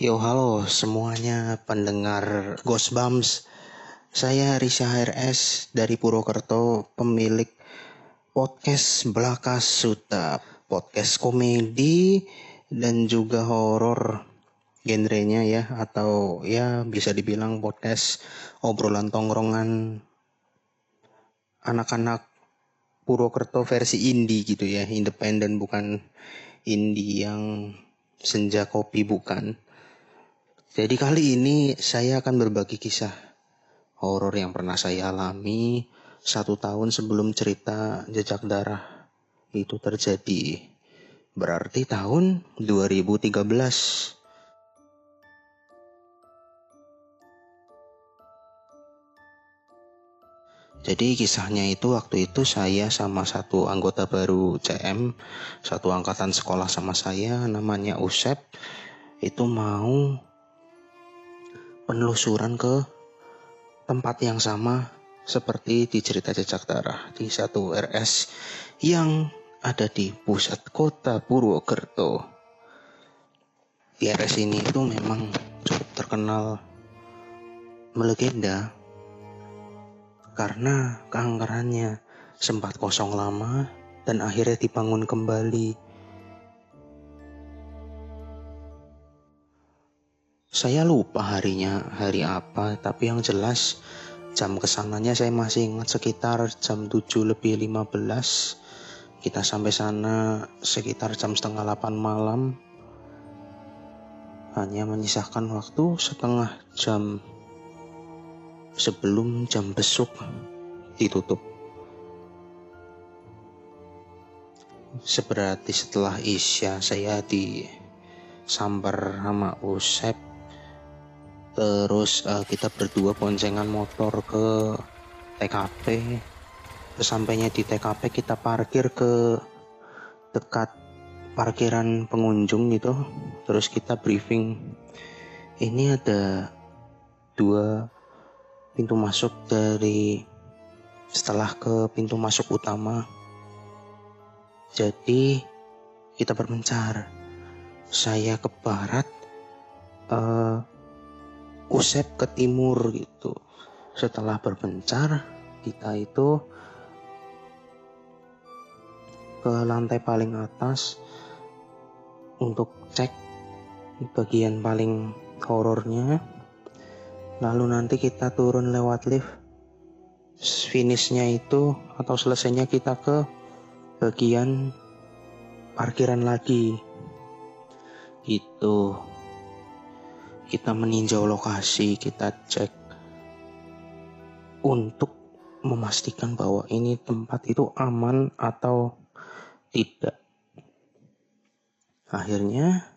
Yo halo semuanya pendengar Ghost Bums Saya Risha HRS dari Purwokerto Pemilik podcast Belaka Suta. Podcast komedi dan juga horor genrenya ya Atau ya bisa dibilang podcast obrolan tongkrongan Anak-anak Purwokerto versi indie gitu ya Independen bukan indie yang senja kopi bukan jadi kali ini saya akan berbagi kisah horor yang pernah saya alami satu tahun sebelum cerita jejak darah itu terjadi. Berarti tahun 2013. Jadi kisahnya itu waktu itu saya sama satu anggota baru CM, satu angkatan sekolah sama saya namanya Usep, itu mau penelusuran ke tempat yang sama seperti di cerita jejak darah di satu RS yang ada di pusat kota Purwokerto. Di RS ini itu memang cukup terkenal melegenda karena keanggarannya sempat kosong lama dan akhirnya dibangun kembali Saya lupa harinya, hari apa, tapi yang jelas jam ke sananya saya masih ingat sekitar jam 7 lebih 15. Kita sampai sana sekitar jam setengah 8 malam. Hanya menyisakan waktu setengah jam sebelum jam besuk ditutup. Seperti setelah Isya saya disambar sama Usep terus uh, kita berdua boncengan motor ke TKP sesampainya di TKP kita parkir ke dekat parkiran pengunjung gitu. Terus kita briefing ini ada dua pintu masuk dari setelah ke pintu masuk utama. Jadi kita berpencar. Saya ke barat uh, Usep ke timur gitu. Setelah berpencar, kita itu ke lantai paling atas untuk cek bagian paling horornya. Lalu nanti kita turun lewat lift. Finishnya itu atau selesainya kita ke bagian parkiran lagi. Gitu kita meninjau lokasi, kita cek untuk memastikan bahwa ini tempat itu aman atau tidak. Akhirnya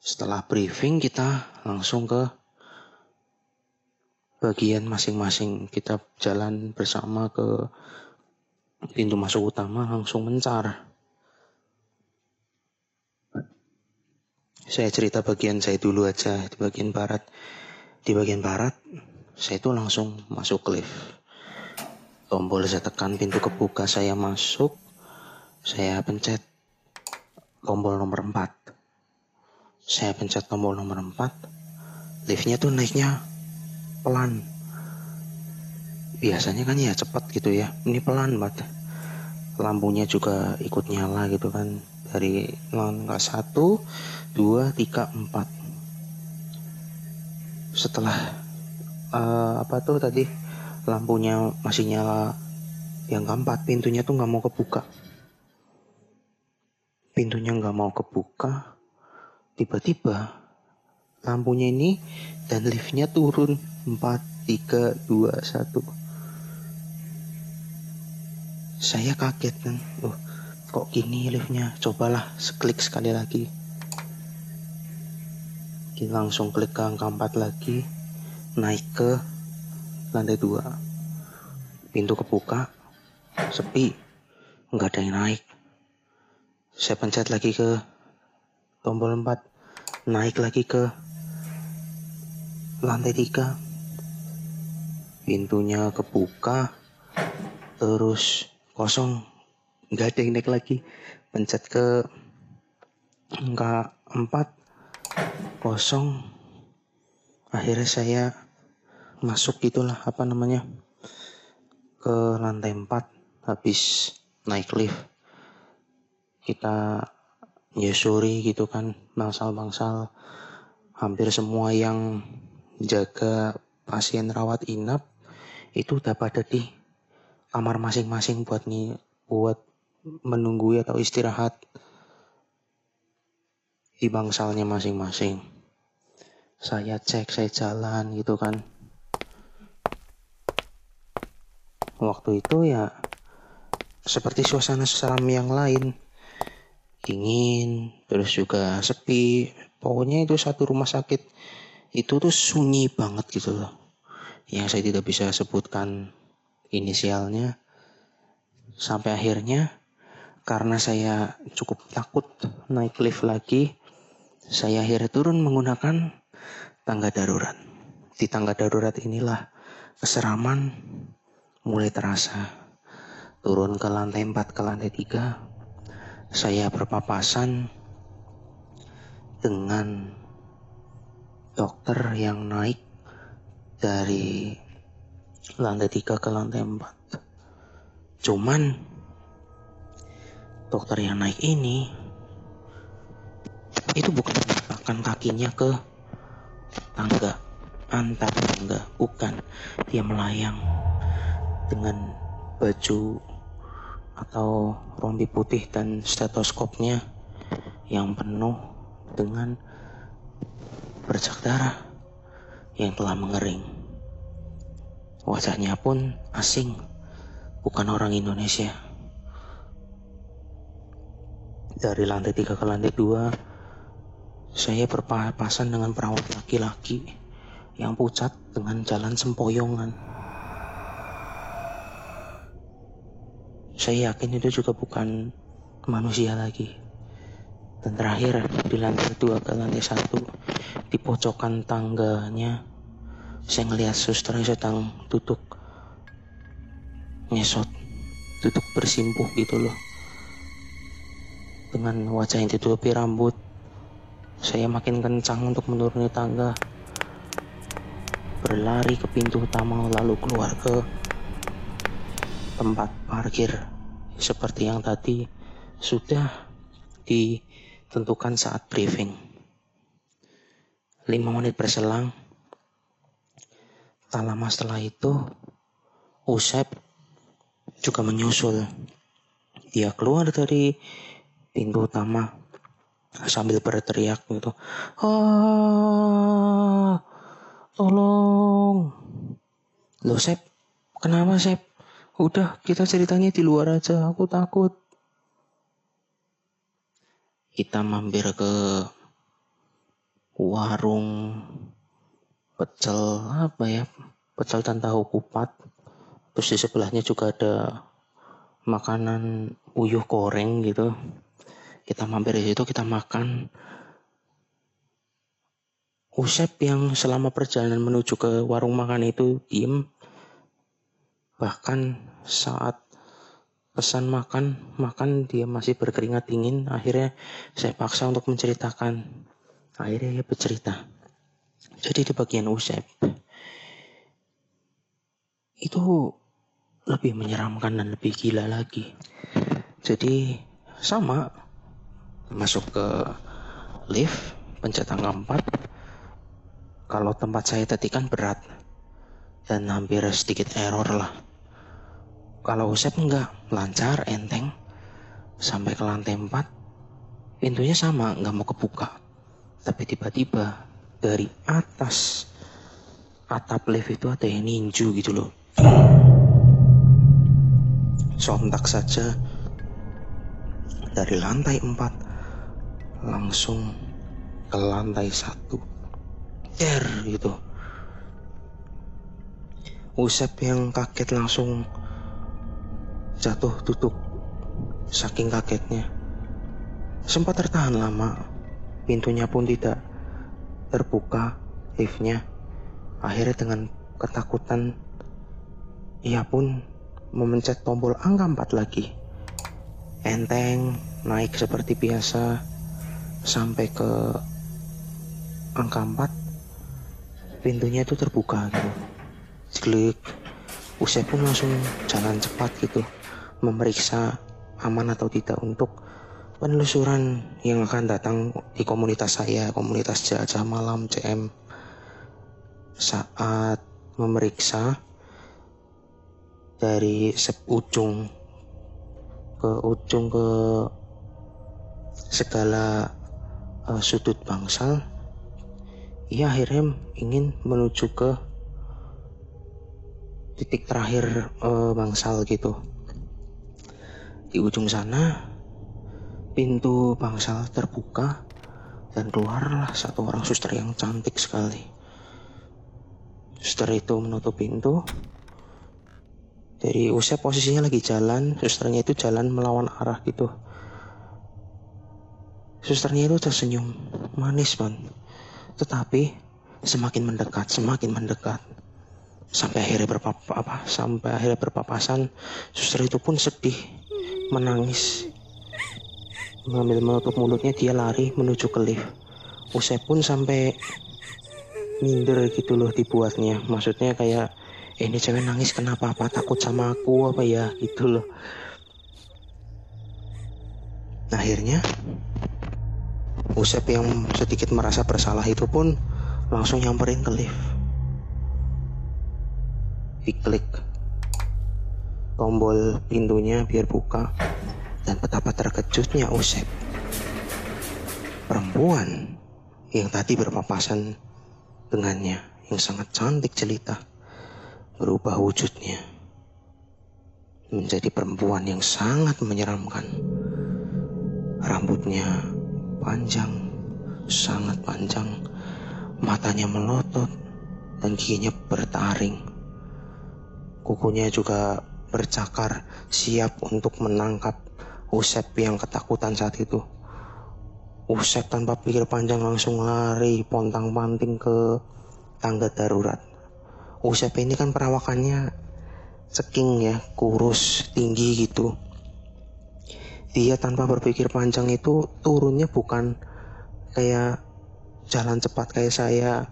setelah briefing kita langsung ke bagian masing-masing. Kita jalan bersama ke pintu masuk utama langsung mencar. Saya cerita bagian saya dulu aja di bagian barat. Di bagian barat saya itu langsung masuk lift. Tombol saya tekan pintu kebuka saya masuk. Saya pencet tombol nomor 4. Saya pencet tombol nomor 4. Liftnya tuh naiknya pelan. Biasanya kan ya cepat gitu ya. Ini pelan banget. Lampunya juga ikut nyala gitu kan. Dari non nggak satu dua tiga empat. Setelah uh, apa tuh tadi lampunya masih nyala yang keempat pintunya tuh nggak mau kebuka. Pintunya nggak mau kebuka tiba-tiba lampunya ini dan liftnya turun. Empat tiga dua satu saya kaget kan oh kok gini liftnya? Cobalah seklik sekali lagi. Kita langsung klik ke angka 4 lagi. Naik ke lantai 2 pintu kebuka. Sepi. Nggak ada yang naik. Saya pencet lagi ke tombol 4 naik lagi ke lantai 3 pintunya kebuka. Terus kosong. Nggak ada yang naik lagi. Pencet ke angka 4 kosong. Akhirnya saya masuk gitulah apa namanya ke lantai 4 habis naik lift. Kita nyusuri gitu kan bangsal-bangsal. Hampir semua yang jaga pasien rawat inap itu udah pada di kamar masing-masing buat nih buat menunggu atau istirahat di bangsalnya masing-masing. Saya cek, saya jalan gitu kan. Waktu itu ya seperti suasana seram yang lain. Dingin, terus juga sepi. Pokoknya itu satu rumah sakit itu tuh sunyi banget gitu loh. Yang saya tidak bisa sebutkan inisialnya. Sampai akhirnya karena saya cukup takut naik lift lagi, saya akhirnya turun menggunakan tangga darurat. Di tangga darurat inilah keseraman mulai terasa. Turun ke lantai 4 ke lantai 3, saya berpapasan dengan dokter yang naik dari lantai 3 ke lantai 4. Cuman dokter yang naik ini itu bukan meletakkan kakinya ke tangga antar tangga bukan dia melayang dengan baju atau rompi putih dan stetoskopnya yang penuh dengan bercak darah yang telah mengering. Wajahnya pun asing, bukan orang Indonesia. Dari lantai tiga ke lantai dua, saya berpapasan dengan perawat laki-laki yang pucat dengan jalan sempoyongan. Saya yakin itu juga bukan manusia lagi. Dan terakhir di lantai dua ke lantai satu di pojokan tangganya saya ngelihat suster yang sedang duduk nyesot duduk bersimpuh gitu loh dengan wajah yang ditutupi rambut saya makin kencang untuk menuruni tangga. Berlari ke pintu utama lalu keluar ke tempat parkir. Seperti yang tadi sudah ditentukan saat briefing. Lima menit berselang, tak lama setelah itu, Usep juga menyusul. Dia keluar dari pintu utama sambil berteriak gitu. Ah tolong. Lo Sep kenapa Sep? Udah kita ceritanya di luar aja aku takut. Kita mampir ke warung pecel apa ya pecel dan kupat terus di sebelahnya juga ada makanan uyuh goreng gitu. Kita mampir di situ kita makan. Usep yang selama perjalanan menuju ke warung makan itu diem. Bahkan saat pesan makan makan dia masih berkeringat dingin. Akhirnya saya paksa untuk menceritakan. Akhirnya dia bercerita jadi di bagian Usep itu lebih menyeramkan dan lebih gila lagi. Jadi sama masuk ke lift pencet angka 4 kalau tempat saya tadi kan berat dan hampir sedikit error lah. Kalau Usep enggak lancar enteng sampai ke lantai 4 pintunya sama nggak mau kebuka. Tapi tiba-tiba dari atas. Atap lift itu ada yang ninju gitu loh. Sontak saja. Dari lantai 4 langsung ke lantai satu. Der gitu. Usep yang kaget langsung jatuh duduk saking kagetnya. Sempat tertahan lama pintunya pun tidak terbuka liftnya akhirnya dengan ketakutan ia pun memencet tombol angka 4 lagi. Enteng naik seperti biasa sampai ke angka 4 pintunya itu terbuka gitu. Jlik Usai pun langsung jalan cepat gitu. Memeriksa aman atau tidak untuk penelusuran yang akan datang di komunitas saya, komunitas jajah malam CM saat memeriksa dari ujung ke ujung ke segala uh, sudut bangsal ia akhirnya ingin menuju ke titik terakhir uh, bangsal gitu. Di ujung sana pintu bangsal terbuka dan keluarlah satu orang suster yang cantik sekali. Suster itu menutup pintu. Dari usia posisinya lagi jalan susternya itu jalan melawan arah gitu. Susternya itu tersenyum manis man tetapi semakin mendekat semakin mendekat. Sampai akhirnya berpapa apa sampai akhirnya berpapasan suster itu pun sedih menangis mengambil menutup mulutnya dia lari menuju ke lift. Usai pun sampai minder gitu loh dibuatnya. Maksudnya kayak eh, ini cewek nangis kenapa? Apa? Takut sama aku? Apa ya? Gitu loh. Nah, akhirnya Usep yang sedikit merasa bersalah itu pun langsung nyamperin ke lift. Diklik tombol pintunya biar buka dan betapa terkejutnya Usep. Perempuan yang tadi berpapasan dengannya yang sangat cantik jelita berubah wujudnya menjadi perempuan yang sangat menyeramkan. Rambutnya panjang, sangat panjang, matanya melotot, dan giginya bertaring. Kukunya juga bercakar, siap untuk menangkap Usep yang ketakutan saat itu. Usep tanpa pikir panjang langsung lari pontang-panting ke tangga darurat. Usep ini kan perawakannya ceking ya, kurus, tinggi gitu. Dia tanpa berpikir panjang itu turunnya bukan kayak jalan cepat kayak saya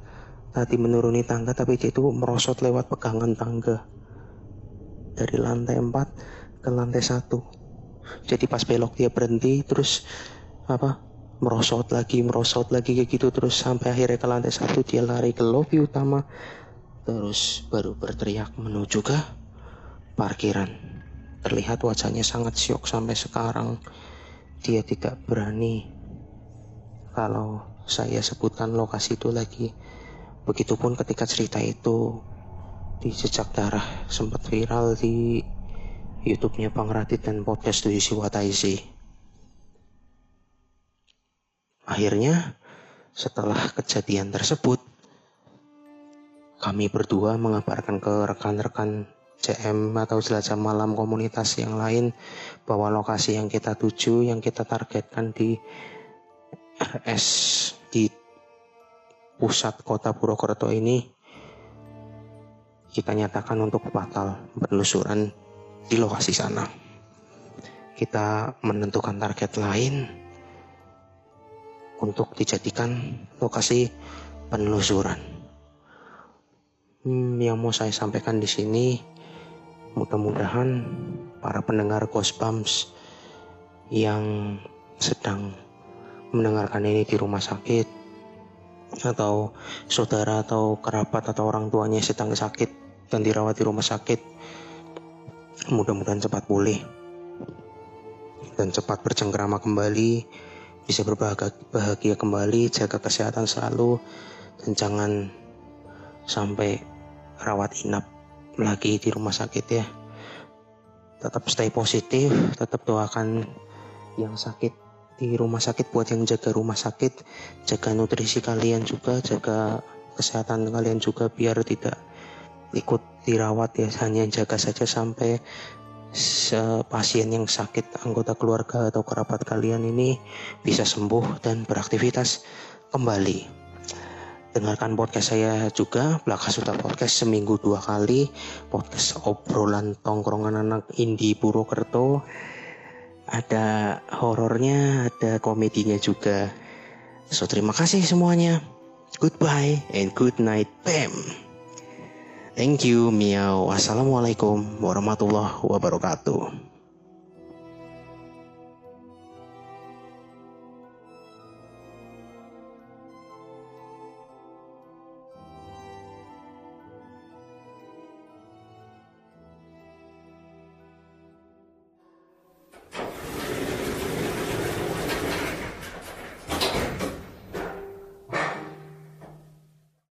tadi menuruni tangga tapi dia itu merosot lewat pegangan tangga dari lantai 4 ke lantai 1 jadi pas belok dia berhenti terus apa merosot lagi merosot lagi kayak gitu terus sampai akhirnya ke lantai satu dia lari ke lobby utama terus baru berteriak menuju ke parkiran. Terlihat wajahnya sangat syok sampai sekarang. Dia tidak berani kalau saya sebutkan lokasi itu lagi. Begitupun ketika cerita itu di jejak darah sempat viral di YouTube-nya Bang Radit dan podcast Tuyusi Wataisi. Akhirnya, setelah kejadian tersebut, kami berdua mengabarkan ke rekan-rekan CM atau jelajah malam komunitas yang lain bahwa lokasi yang kita tuju, yang kita targetkan di RS di pusat kota Purwokerto ini kita nyatakan untuk batal penelusuran di lokasi sana. Kita menentukan target lain untuk dijadikan lokasi penelusuran. Hmm, yang mau saya sampaikan di sini, mudah-mudahan para pendengar Ghost Bumps yang sedang mendengarkan ini di rumah sakit atau saudara atau kerabat atau orang tuanya sedang sakit dan dirawat di rumah sakit mudah-mudahan cepat pulih. Dan cepat bercengkrama kembali bisa berbahagia bahagia kembali jaga kesehatan selalu dan jangan sampai rawat inap lagi di rumah sakit ya. Tetap stay positif tetap doakan yang sakit di rumah sakit buat yang jaga rumah sakit jaga nutrisi kalian juga jaga kesehatan kalian juga biar tidak ikut dirawat ya hanya jaga saja sampai pasien yang sakit anggota keluarga atau kerabat kalian ini bisa sembuh dan beraktivitas kembali dengarkan podcast saya juga Belaka Suta Podcast seminggu dua kali podcast obrolan tongkrongan anak indie Purwokerto ada horornya, ada komedinya juga. So terima kasih semuanya. Goodbye and good night, Pam. Thank you, Miao. Wassalamualaikum warahmatullahi wabarakatuh.